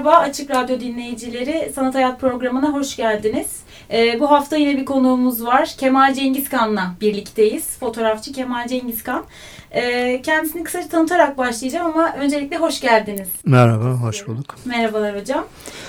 Merhaba Açık Radyo dinleyicileri, Sanat Hayat programına hoş geldiniz. Ee, bu hafta yine bir konuğumuz var. Kemal Cengizkan'la birlikteyiz. Fotoğrafçı Kemal Cengizkan. Ee, kendisini kısaca tanıtarak başlayacağım ama öncelikle hoş geldiniz. Merhaba, hoş bulduk. Merhabalar hocam.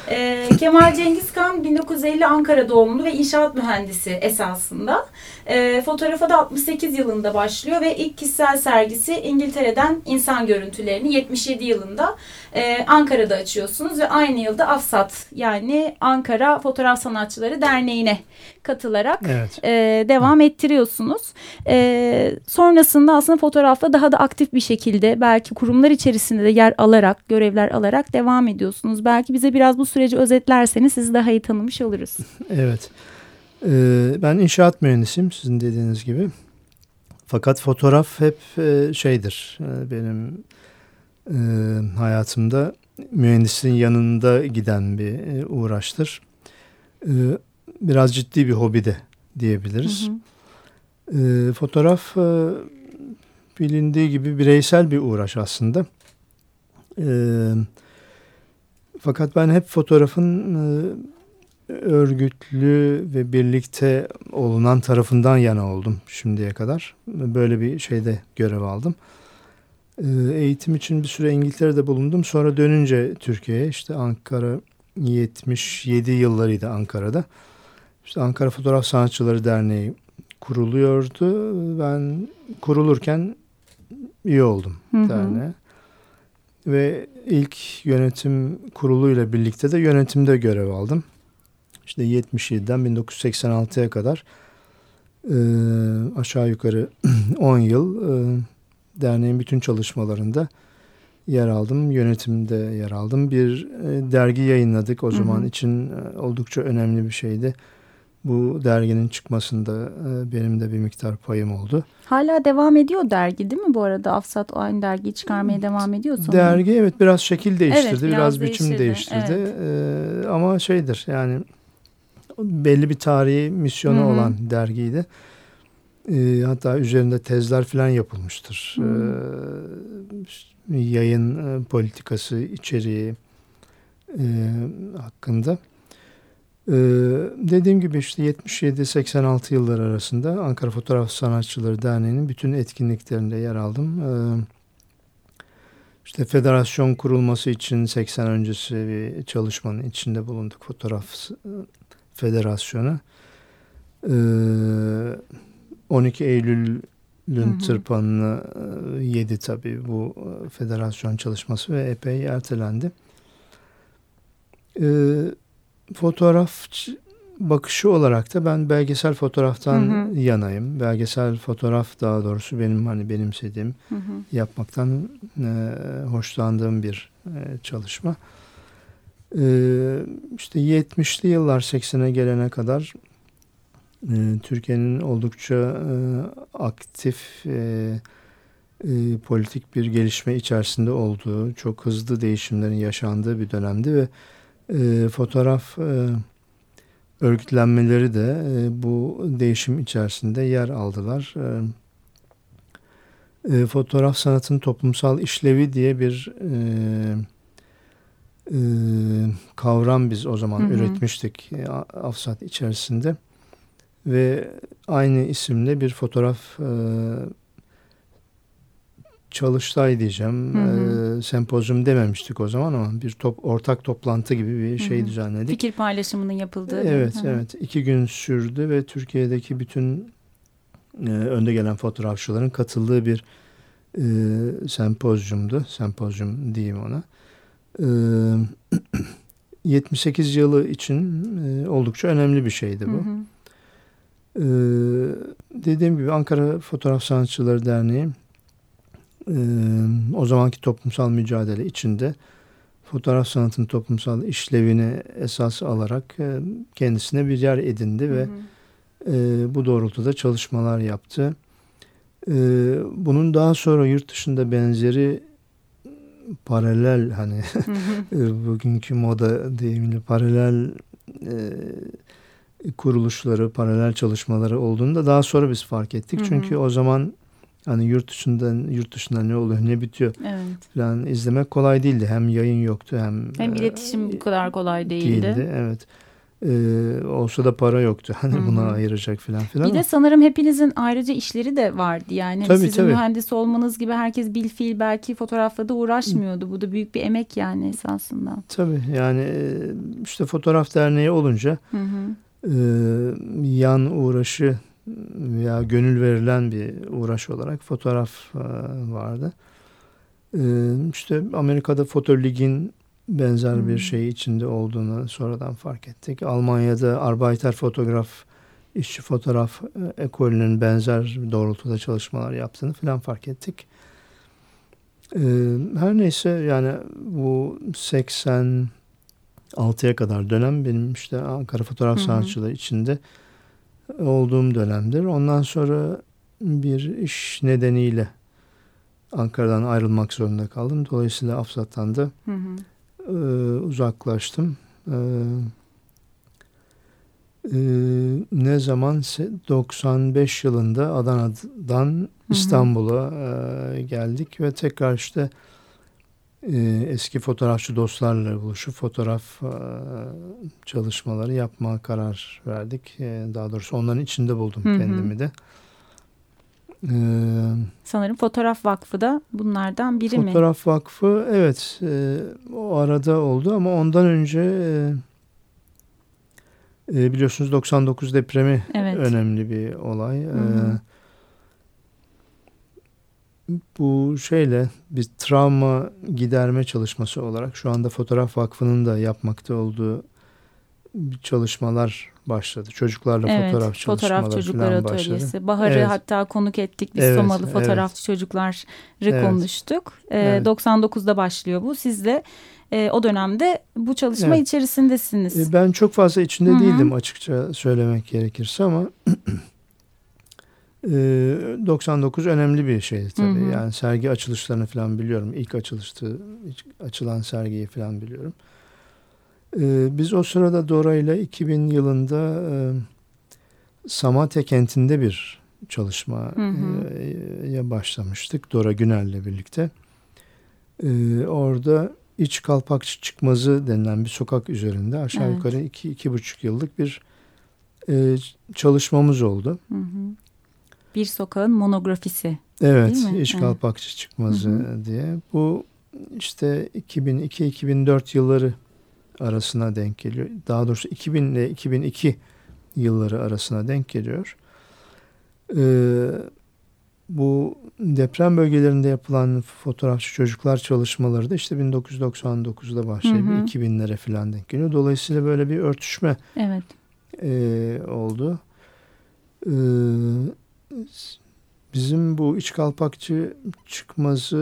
Ee, Kemal Cengizkan 1950 Ankara doğumlu ve inşaat mühendisi esasında. Ee, fotoğrafa da 68 yılında başlıyor ve ilk kişisel sergisi İngiltere'den insan görüntülerini 77 yılında e, Ankara'da açıyorsunuz ve aynı yılda AFSAT yani Ankara Fotoğraf Sanatçıları Derneği'ne katılarak Evet. e, devam ettiriyorsunuz. E, sonrasında aslında fotoğrafla daha da aktif bir şekilde belki kurumlar içerisinde de yer alarak, görevler alarak devam ediyorsunuz. Belki bize biraz bu süreci özetlerseniz sizi daha iyi tanımış oluruz. Evet. Ee, ben inşaat mühendisiyim sizin dediğiniz gibi. Fakat fotoğraf hep e, şeydir e, benim e, hayatımda mühendisin yanında giden bir e, uğraştır. Biraz ciddi bir hobi de diyebiliriz. Hı hı. E, fotoğraf e, bilindiği gibi bireysel bir uğraş aslında. E, fakat ben hep fotoğrafın e, örgütlü ve birlikte olunan tarafından yana oldum şimdiye kadar. Böyle bir şeyde görev aldım. E, eğitim için bir süre İngiltere'de bulundum. Sonra dönünce Türkiye'ye işte Ankara 77 yıllarıydı Ankara'da. İşte Ankara Fotoğraf Sanatçıları Derneği kuruluyordu. Ben kurulurken üye oldum Hı hı. derneğe. Ve ilk yönetim kuruluyla birlikte de yönetimde görev aldım. İşte 77'den 1986'ya kadar e, aşağı yukarı 10 yıl e, derneğin bütün çalışmalarında yer aldım. Yönetimde yer aldım. Bir e, dergi yayınladık. O Hı zaman hı. için e, oldukça önemli bir şeydi. Bu derginin çıkmasında e, benim de bir miktar payım oldu. Hala devam ediyor dergi değil mi bu arada? Afsat aynı dergiyi çıkarmaya devam ediyor sanırım. Dergi evet biraz şekil değiştirdi, Evet, biraz, biraz biçim değiştirdi, değiştirdi. Ee, ama şeydir yani belli bir tarihi misyonu Hı hı. olan dergiydi. Ee, hatta üzerinde tezler falan yapılmıştır. Hı. Ee, yayın e, politikası içeriği e, hakkında. Ee, dediğim gibi işte 77-86 yıllar arasında Ankara Fotoğraf Sanatçıları Derneği'nin bütün etkinliklerinde yer aldım. Ee, işte federasyon kurulması için 80 öncesi bir çalışmanın içinde bulunduk Fotoğraf Federasyonu. Ee, 12 Eylül'ün Hı hı. tırpanını e, yedi tabii bu e, federasyon çalışması ve epey ertelendi. Ee, fotoğraf bakışı olarak da ben belgesel fotoğraftan Hı hı. yanayım. Belgesel fotoğraf daha doğrusu benim hani benimsediğim Hı hı. yapmaktan e, hoşlandığım bir e, çalışma. E, işte 70'li yıllar 80'e gelene kadar e, Türkiye'nin oldukça e, aktif e, e, politik bir gelişme içerisinde olduğu, çok hızlı değişimlerin yaşandığı bir dönemdi ve e, fotoğraf e, örgütlenmeleri de e, bu değişim içerisinde yer aldılar. E, e, fotoğraf sanatının toplumsal işlevi diye bir e, e, kavram biz o zaman Hı hı. üretmiştik e, Afsat içerisinde ve aynı isimle bir fotoğraf e, çalıştay diyeceğim Hı hı. E, sempozyum dememiştik o zaman ama bir top, ortak toplantı gibi bir şey Hı hı. düzenledik. Fikir paylaşımının yapıldığı. Evet, Hı hı. evet. iki gün sürdü ve Türkiye'deki bütün e, önde gelen fotoğrafçıların katıldığı bir e, sempozyumdu. Sempozyum diyeyim ona. E, 78 yılı için e, oldukça önemli bir şeydi bu. Hı hı. E, dediğim gibi Ankara Fotoğraf Sanatçıları Derneği o zamanki toplumsal mücadele içinde fotoğraf sanatının toplumsal işlevini esas alarak e, kendisine bir yer edindi ve hı hı. E, bu doğrultuda çalışmalar yaptı. E, bunun daha sonra yurt dışında benzeri paralel hani e, bugünkü moda deyimli paralel e, kuruluşları, paralel çalışmaları olduğunu da daha sonra biz fark ettik. Hı hı. Çünkü o zaman hani yurt dışından yurt dışında ne oluyor, ne bitiyor evet. falan izlemek kolay değildi. Hem yayın yoktu hem hem iletişim e, bu kadar kolay değildi. değildi evet. Ee, olsa da para yoktu. Hani Hı-hı. buna ayıracak falan filan. Bir de sanırım hepinizin ayrıca işleri de vardı. Yani tabii, sizin tabii. mühendis olmanız gibi herkes bil fiil belki fotoğrafla da uğraşmıyordu. Bu da büyük bir emek yani esasında. Tabii yani e, işte fotoğraf derneği olunca e, yan uğraşı veya gönül verilen bir uğraş olarak fotoğraf e, vardı. E, işte Amerika'da Fotolig'in benzer hmm. bir şey içinde olduğunu sonradan fark ettik. Almanya'da Arbeiter Fotograf, işçi fotoğraf e, ekolünün benzer doğrultuda çalışmalar yaptığını falan fark ettik. Her neyse yani bu 86'ya kadar dönem benim işte Ankara Fotoğraf hmm. Sanatçılığı içinde olduğum dönemdir. Ondan sonra bir iş nedeniyle Ankara'dan ayrılmak zorunda kaldım. Dolayısıyla Afsat'tan da hı hı. E, uzaklaştım. E, e, ne zaman 95 yılında Adana'dan İstanbul'a e, geldik ve tekrar işte e, eski fotoğrafçı dostlarla buluşup fotoğraf e, çalışmaları yapmaya karar verdik. E, daha doğrusu onların içinde buldum Hı-hı. kendimi de. Ee, Sanırım Fotoğraf Vakfı da bunlardan biri Fotoğraf mi? Fotoğraf Vakfı evet e, o arada oldu ama ondan önce e, e, biliyorsunuz 99 depremi evet. önemli bir olay. Hı hı. E, bu şeyle bir travma giderme çalışması olarak şu anda Fotoğraf Vakfı'nın da yapmakta olduğu çalışmalar başladı. Çocuklarla evet, fotoğraf çalışmaları fotoğraf çocuklar atölyesi. Bahar'ı evet. hatta konuk ettik. Biz evet, Somalı evet. fotoğrafçı evet. konuştuk. Ee, evet. 99'da başlıyor bu. Siz de e, o dönemde bu çalışma evet. içerisindesiniz. E, ben çok fazla içinde Hı -hı. değildim açıkça söylemek gerekirse ama 99 önemli bir şey tabii. Hı hı. Yani sergi açılışlarını falan biliyorum. İlk açılıştı, ilk açılan sergiyi falan biliyorum. Biz o sırada Dora ile 2000 yılında Samatya kentinde bir çalışmaya başlamıştık. Dora Güner'le birlikte. Orada iç kalpakçı çıkmazı denilen bir sokak üzerinde aşağı evet. yukarı iki, iki buçuk yıllık bir çalışmamız oldu. Hı hı. Bir sokağın monografisi. Evet, iş kalpakçı çıkmazı hı hı. diye. Bu işte 2002-2004 yılları arasına denk geliyor. Daha doğrusu 2000 ile 2002 yılları arasına denk geliyor. Ee, bu deprem bölgelerinde yapılan fotoğrafçı çocuklar çalışmaları da işte 1999'da başlayıp 2000'lere falan denk geliyor. Dolayısıyla böyle bir örtüşme evet. e, oldu. Ee, bizim bu iç kalpakçı çıkması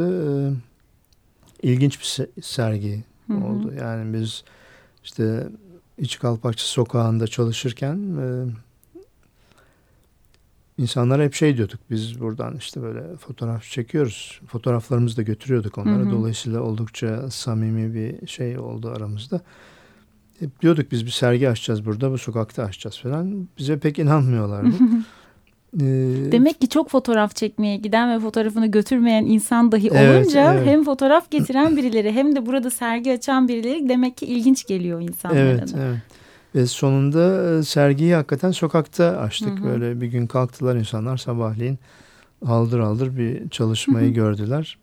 e, ilginç bir sergi hı hı. oldu. Yani biz işte iç kalpakçı sokağında çalışırken e, insanlara hep şey diyorduk. Biz buradan işte böyle fotoğraf çekiyoruz. Fotoğraflarımızı da götürüyorduk onlara. Hı hı. Dolayısıyla oldukça samimi bir şey oldu aramızda. Hep diyorduk biz bir sergi açacağız burada, bu sokakta açacağız falan. Bize pek inanmıyorlardı. Ee, Demek ki çok fotoğraf çekmeye giden ve fotoğrafını götürmeyen insan dahi olunca evet, evet. hem fotoğraf getiren birileri hem de burada sergi açan birileri demek ki ilginç geliyor insanlara evet. Evet. Ve sonunda e, sergiyi hakikaten sokakta açtık. Hı hı. Böyle bir gün kalktılar insanlar sabahleyin aldır aldır bir çalışmayı hı hı. gördüler.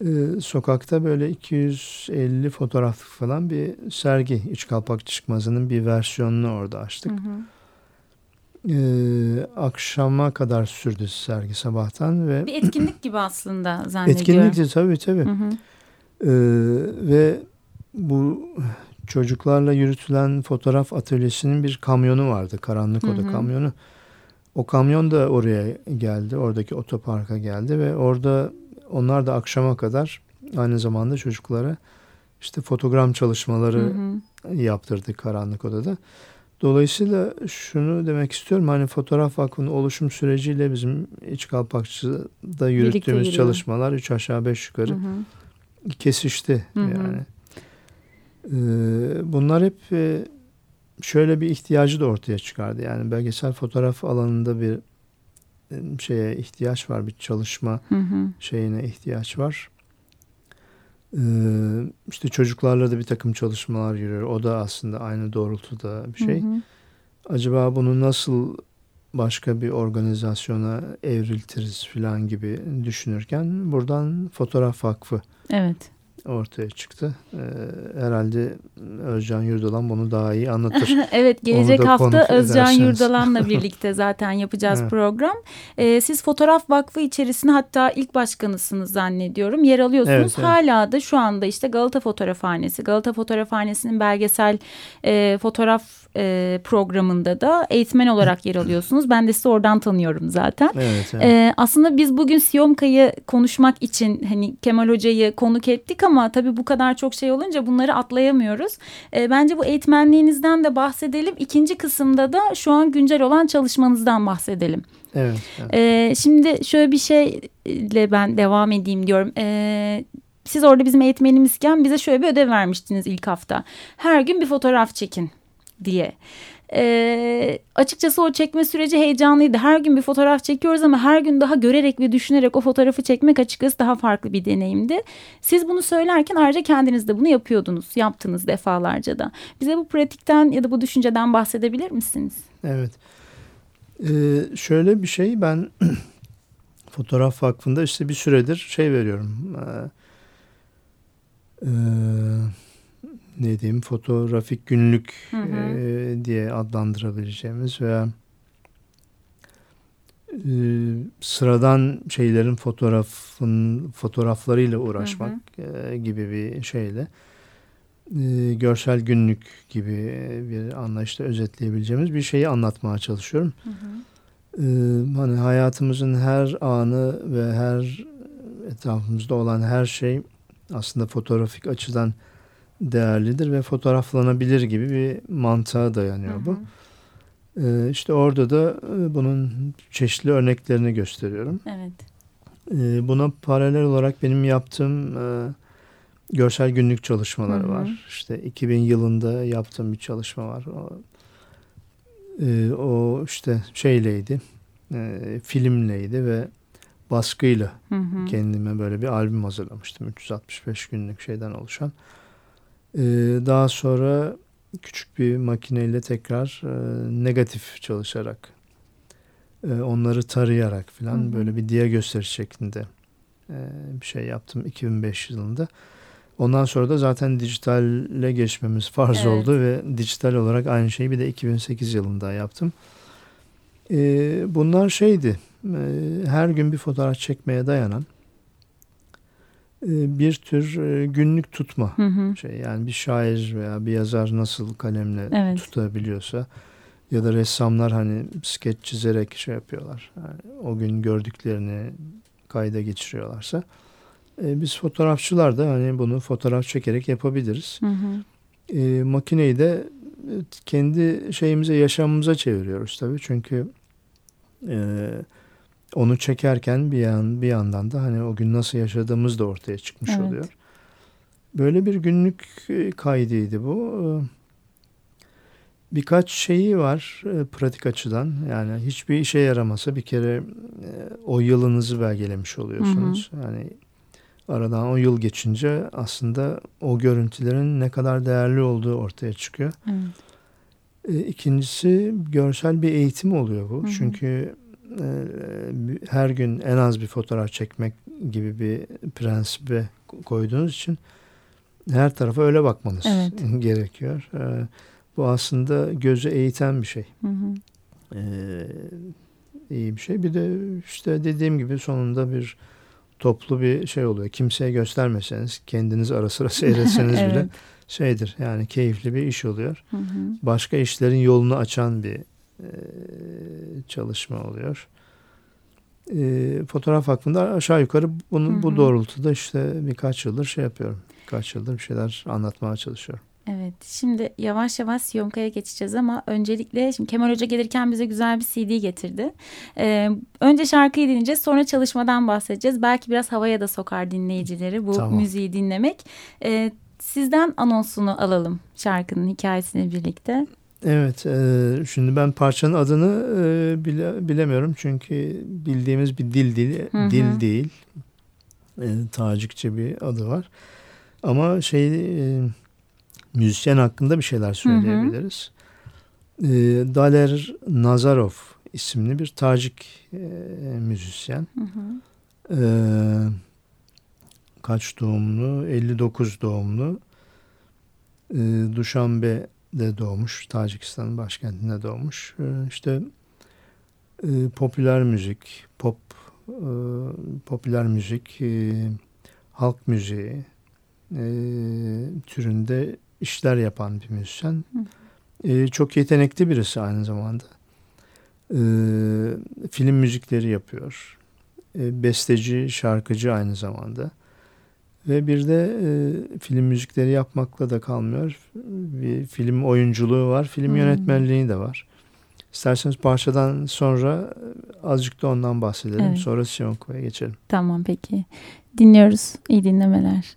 Ee, sokakta böyle 250 fotoğraflık falan bir sergi. İç kalpak çıkmazının bir versiyonunu orada açtık. Hı hı e, akşama kadar sürdü sergi sabahtan ve bir etkinlik gibi aslında zannediyorum. Etkinlikti tabii tabii. Hı hı. E, ve bu çocuklarla yürütülen fotoğraf atölyesinin bir kamyonu vardı. Karanlık Oda hı hı. kamyonu. O kamyon da oraya geldi. Oradaki otoparka geldi ve orada onlar da akşama kadar aynı zamanda çocuklara işte fotogram çalışmaları hı hı. yaptırdık karanlık odada. Dolayısıyla şunu demek istiyorum hani fotoğraf vakfının oluşum süreciyle bizim iç kalpakçıda yürüttüğümüz çalışmalar üç aşağı beş yukarı hı hı. kesişti hı hı. yani. Ee, bunlar hep e, şöyle bir ihtiyacı da ortaya çıkardı. Yani belgesel fotoğraf alanında bir e, şeye ihtiyaç var, bir çalışma hı hı. şeyine ihtiyaç var. Ee, işte çocuklarla da bir takım çalışmalar yürüyor. O da aslında aynı doğrultuda bir şey. Hı hı. Acaba bunu nasıl başka bir organizasyona evriltiriz falan gibi düşünürken buradan Fotoğraf Vakfı evet ortaya çıktı. Ee, herhalde Özcan Yurdalan bunu daha iyi anlatır. evet gelecek hafta Özcan Yurdalan'la birlikte zaten yapacağız evet. program. Ee, siz Fotoğraf Vakfı içerisinde hatta ilk başkanısınız zannediyorum. Yer alıyorsunuz. Evet, evet. Hala da şu anda işte Galata Fotoğrafhanesi, Galata Fotoğrafhanesi'nin belgesel e, fotoğraf e, programında da eğitmen olarak yer alıyorsunuz. Ben de sizi oradan tanıyorum zaten. Evet, evet. E, aslında biz bugün Siyomka'yı konuşmak için hani Kemal Hoca'yı konuk ettik ama tabii bu kadar çok şey olunca bunları atlayamıyoruz. E, bence bu eğitmenliğinizden de bahsedelim. İkinci kısımda da şu an güncel olan çalışmanızdan bahsedelim. Evet. evet. E, şimdi şöyle bir şeyle ben devam edeyim diyorum. E, siz orada bizim eğitmenimizken bize şöyle bir ödev vermiştiniz ilk hafta. Her gün bir fotoğraf çekin diye. E, açıkçası o çekme süreci heyecanlıydı. Her gün bir fotoğraf çekiyoruz ama her gün daha görerek ve düşünerek o fotoğrafı çekmek açıkçası daha farklı bir deneyimdi. Siz bunu söylerken ayrıca kendiniz de bunu yapıyordunuz. Yaptınız defalarca da. Bize bu pratikten ya da bu düşünceden bahsedebilir misiniz? Evet. Ee, şöyle bir şey ben Fotoğraf Vakfı'nda işte bir süredir şey veriyorum. Ee, e, ne diyeyim fotoğrafik günlük hı hı. E, diye adlandırabileceğimiz veya e, sıradan şeylerin fotoğrafın fotoğraflarıyla uğraşmak hı hı. E, gibi bir şeyle e, görsel günlük gibi bir anlayışla özetleyebileceğimiz bir şeyi anlatmaya çalışıyorum. Hı hı. E, hani hayatımızın her anı ve her etrafımızda olan her şey aslında fotoğrafik açıdan değerlidir ve fotoğraflanabilir gibi bir mantığa dayanıyor hı hı. bu. Ee, işte orada da e, bunun çeşitli örneklerini gösteriyorum. Evet. Ee, buna paralel olarak benim yaptığım e, görsel günlük çalışmaları hı hı. var. İşte 2000 yılında yaptığım bir çalışma var. O, e, o işte şeyleydi, e, filmleydi ve baskıyla hı hı. kendime böyle bir albüm hazırlamıştım. 365 günlük şeyden oluşan. Ee, daha sonra küçük bir makineyle tekrar e, negatif çalışarak e, onları tarayarak falan böyle bir diye gösteriş şeklinde e, bir şey yaptım 2005 yılında. Ondan sonra da zaten dijitalle geçmemiz farz evet. oldu ve dijital olarak aynı şeyi bir de 2008 yılında yaptım. Bunlar şeydi, her gün bir fotoğraf çekmeye dayanan bir tür e, günlük tutma hı hı. şey yani bir şair veya bir yazar nasıl kalemle evet. tutabiliyorsa ya da ressamlar hani skeç çizerek şey yapıyorlar yani o gün gördüklerini kayda geçiriyorlarsa e, biz fotoğrafçılar da hani bunu fotoğraf çekerek yapabiliriz. Hı hı. E, makineyi de kendi şeyimize yaşamımıza çeviriyoruz tabii çünkü e, onu çekerken bir yan bir yandan da hani o gün nasıl yaşadığımız da ortaya çıkmış evet. oluyor. Böyle bir günlük e, kaydıydı bu. E, birkaç şeyi var e, pratik açıdan. Yani hiçbir işe yaramasa bir kere o yılınızı belgelemiş oluyorsunuz. Hı hı. Yani aradan o yıl geçince aslında o görüntülerin ne kadar değerli olduğu ortaya çıkıyor. Evet. İkincisi görsel bir eğitim oluyor bu. Hı hı. Çünkü her gün en az bir fotoğraf çekmek gibi bir prensibe koyduğunuz için her tarafa öyle bakmanız evet. gerekiyor. E, bu aslında gözü eğiten bir şey. Hı hı. Ee, iyi bir şey. Bir de işte dediğim gibi sonunda bir toplu bir şey oluyor. Kimseye göstermeseniz, kendiniz ara sıra seyretseniz evet. bile şeydir. Yani keyifli bir iş oluyor. Hı hı. Başka işlerin yolunu açan bir çalışma oluyor. e, fotoğraf hakkında aşağı yukarı bunu, hı hı. bu doğrultuda işte birkaç yıldır şey yapıyorum. Birkaç yıldır bir şeyler anlatmaya çalışıyorum. Evet şimdi yavaş yavaş Siyomka'ya geçeceğiz ama öncelikle şimdi Kemal Hoca gelirken bize güzel bir CD getirdi. Ee, önce şarkıyı dinleyeceğiz sonra çalışmadan bahsedeceğiz. Belki biraz havaya da sokar dinleyicileri bu tamam. müziği dinlemek. Ee, sizden anonsunu alalım şarkının hikayesini birlikte. Evet, e, şimdi ben parçanın adını e, bile, bilemiyorum çünkü bildiğimiz bir dil değil, hı hı. dil değil. E, Tacikçe bir adı var. Ama şey e, müzisyen hakkında bir şeyler söyleyebiliriz. Hı hı. E, Daler Nazarov isimli bir Tacik e, müzisyen. Hı hı. E, kaç doğumlu? 59 doğumlu. E, Duşanbe'de doğmuş. Tacikistan'ın başkentinde doğmuş. E, işte e, popüler müzik, pop, e, popüler müzik, e, halk müziği e, türünde işler yapan bir müzisyen. E, çok yetenekli birisi aynı zamanda. E, film müzikleri yapıyor. E, besteci, şarkıcı aynı zamanda. Ve bir de e, film müzikleri yapmakla da kalmıyor. Bir film oyunculuğu var, film hmm. yönetmenliği de var. İsterseniz parçadan sonra azıcık da ondan bahsedelim. Evet. Sonra Sionko'ya geçelim. Tamam peki. Dinliyoruz. İyi dinlemeler.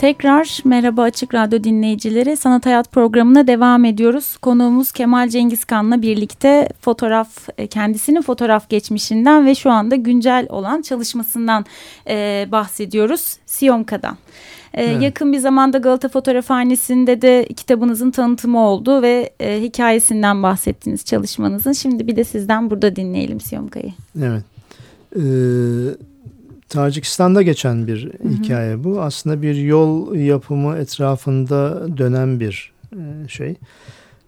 Tekrar merhaba Açık Radyo dinleyicileri. Sanat Hayat programına devam ediyoruz. Konuğumuz Kemal Cengizkan'la birlikte fotoğraf, e, kendisinin fotoğraf geçmişinden ve şu anda güncel olan çalışmasından e, bahsediyoruz. Siyomka'dan. E, evet. Yakın bir zamanda Galata Fotoğrafhanesi'nde de kitabınızın tanıtımı oldu ve e, hikayesinden bahsettiniz çalışmanızın. Şimdi bir de sizden burada dinleyelim Siyomka'yı. Evet. E, Tacikistan'da geçen bir hı hı. hikaye bu. Aslında bir yol yapımı etrafında dönen bir e, şey.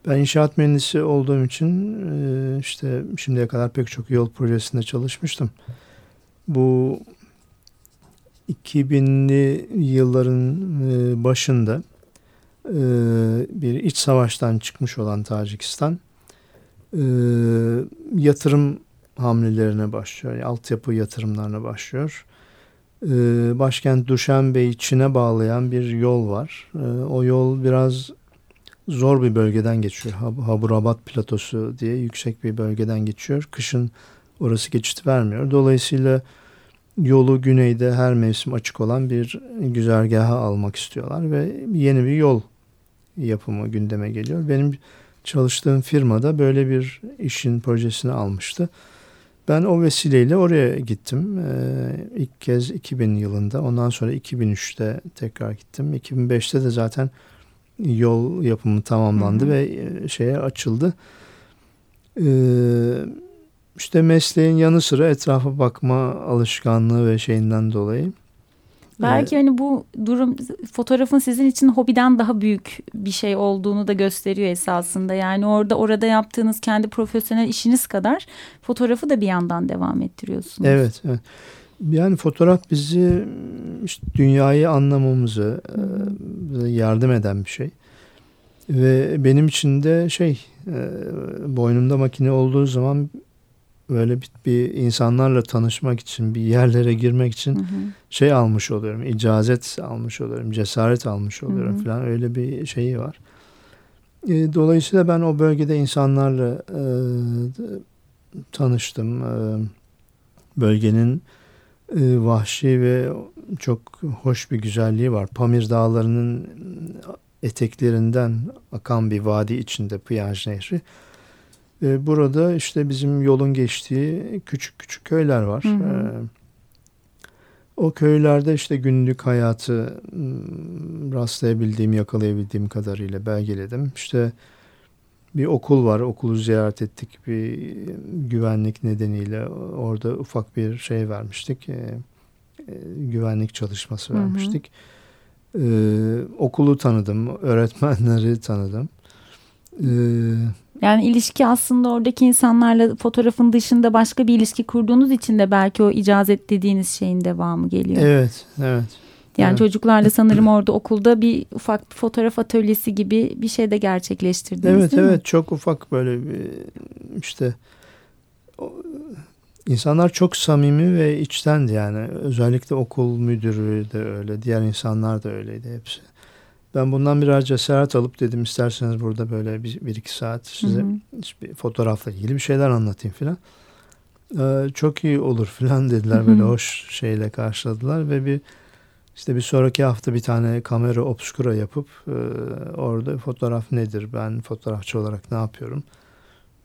Ben inşaat mühendisi olduğum için e, işte şimdiye kadar pek çok yol projesinde çalışmıştım. Bu 2000'li yılların e, başında bir iç savaştan çıkmış olan Tacikistan yatırım hamlelerine başlıyor. Yani altyapı yatırımlarına başlıyor. Başkent Duşanbe'yi Çin'e bağlayan bir yol var. O yol biraz zor bir bölgeden geçiyor. Haburabat platosu diye yüksek bir bölgeden geçiyor. Kışın orası geçit vermiyor. Dolayısıyla yolu güneyde her mevsim açık olan bir güzergaha almak istiyorlar ve yeni bir yol yapımı gündeme geliyor. Benim çalıştığım firmada böyle bir işin projesini almıştı. Ben o vesileyle oraya gittim. Ee, ilk kez 2000 yılında. Ondan sonra 2003'te tekrar gittim. 2005'te de zaten yol yapımı tamamlandı hı hı. ve e, şeye açıldı. Ee, işte mesleğin yanı sıra etrafa bakma alışkanlığı ve şeyinden dolayı. Belki hani bu durum fotoğrafın sizin için hobiden daha büyük bir şey olduğunu da gösteriyor esasında. Yani orada orada yaptığınız kendi profesyonel işiniz kadar fotoğrafı da bir yandan devam ettiriyorsunuz. Evet, evet. Yani fotoğraf bizi işte dünyayı anlamamızı e, yardım eden bir şey. Ve benim için de şey e, boynumda makine olduğu zaman böyle bir, bir insanlarla tanışmak için bir yerlere girmek için hı hı. şey almış oluyorum. icazet almış oluyorum. Cesaret almış oluyorum hı hı. falan öyle bir şeyi var. E, dolayısıyla ben o bölgede insanlarla e, tanıştım. E, bölgenin e, vahşi ve çok hoş bir güzelliği var. Pamir Dağları'nın eteklerinden akan bir vadi içinde Piyaj Nehri. E, burada işte bizim yolun geçtiği küçük küçük köyler var. Hı hı. E, o köylerde işte günlük hayatı rastlayabildiğim, yakalayabildiğim kadarıyla belgeledim. İşte bir okul var. Okulu ziyaret ettik. Bir güvenlik nedeniyle orada ufak bir şey vermiştik. E, e, güvenlik çalışması vermiştik. Hı hı. E, okulu tanıdım. Öğretmenleri tanıdım. E, yani ilişki aslında oradaki insanlarla fotoğrafın dışında başka bir ilişki kurduğunuz için de belki o icazet dediğiniz şeyin devamı geliyor. Evet, evet. Yani evet. çocuklarla sanırım orada okulda bir ufak bir fotoğraf atölyesi gibi bir şey de gerçekleştirdiniz Evet değil evet mi? çok ufak böyle bir işte insanlar çok samimi ve içtendi yani özellikle okul müdürü de öyle diğer insanlar da öyleydi hepsi. Ben bundan biraz cesaret alıp dedim isterseniz burada böyle bir, bir iki saat size hı hı. bir fotoğrafla ilgili bir şeyler anlatayım filan. Ee, çok iyi olur filan dediler hı hı. böyle hoş şeyle karşıladılar ve bir işte bir sonraki hafta bir tane kamera obskura yapıp e, orada fotoğraf nedir, ben fotoğrafçı olarak ne yapıyorum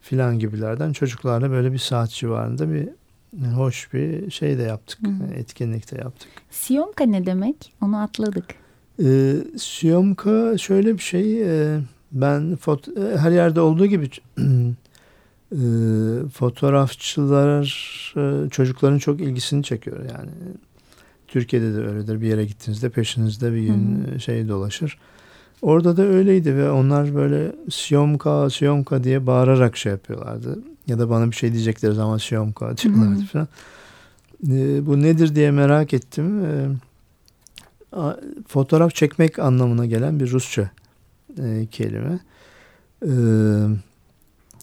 filan gibilerden çocuklarla böyle bir saat civarında bir hoş bir şey de yaptık, Hı. etkinlik de yaptık. Siyomka ne demek? Onu atladık. E, Siyomka şöyle bir şey, e, ben foto, e, her yerde olduğu gibi e, fotoğrafçılar e, çocukların çok ilgisini çekiyor yani Türkiye'de de öyledir. Bir yere gittiğinizde peşinizde bir gün Hı-hı. şey dolaşır. Orada da öyleydi ve onlar böyle siyomka siyomka diye bağırarak şey yapıyorlardı. Ya da bana bir şey diyecekleri zaman siyomka diyorlardı falan. E, bu nedir diye merak ettim. E, fotoğraf çekmek anlamına gelen bir Rusça e, kelime. E,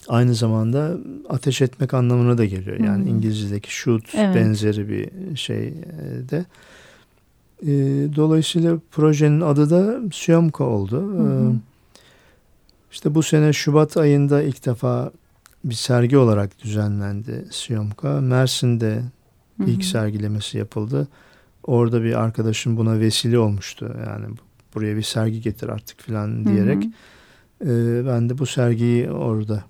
aynı zamanda ateş etmek anlamına da geliyor. Yani hmm. İngilizce'deki shoot evet. benzeri bir şey e, de. E, dolayısıyla projenin adı da Syomka oldu. Hmm. E, işte bu sene Şubat ayında ilk defa bir sergi olarak düzenlendi Syomka. Mersin'de ilk sergilemesi yapıldı. Orada bir arkadaşım buna vesile olmuştu. Yani buraya bir sergi getir artık falan diyerek. Hmm. E, ben de bu sergiyi orada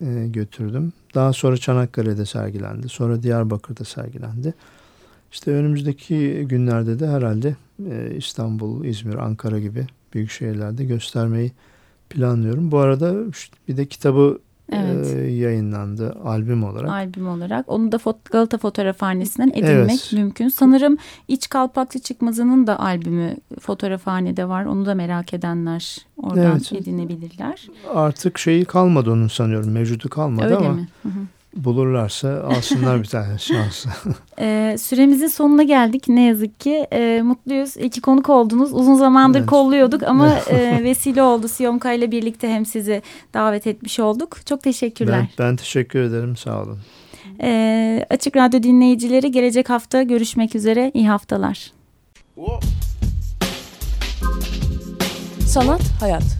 e, götürdüm. Daha sonra Çanakkale'de sergilendi. Sonra Diyarbakır'da sergilendi. İşte önümüzdeki günlerde de herhalde e, İstanbul, İzmir, Ankara gibi büyük şehirlerde göstermeyi planlıyorum. Bu arada bir de kitabı Evet. e, yayınlandı albüm olarak. albüm olarak. Onu da Fot- Galata Fotoğrafhanesi'nden edinmek Evet. mümkün. Sanırım İç Kalpaklı Çıkmazı'nın da albümü fotoğrafhanede var. Onu da merak edenler oradan Evet. edinebilirler. Artık şeyi kalmadı onun sanıyorum. Mevcudu kalmadı Öyle ama mi? Hı hı. Bulurlarsa alsınlar bir tane şansı. Ee, süremizin sonuna geldik ne yazık ki. Ee, mutluyuz. İki konuk oldunuz. Uzun zamandır Evet. kolluyorduk ama e, vesile oldu. Siyomka ile birlikte hem sizi davet etmiş olduk. Çok teşekkürler. ben, ben teşekkür ederim. Sağ olun. Ee, Açık Radyo dinleyicileri gelecek hafta görüşmek üzere. İyi haftalar. Sanat, hayat.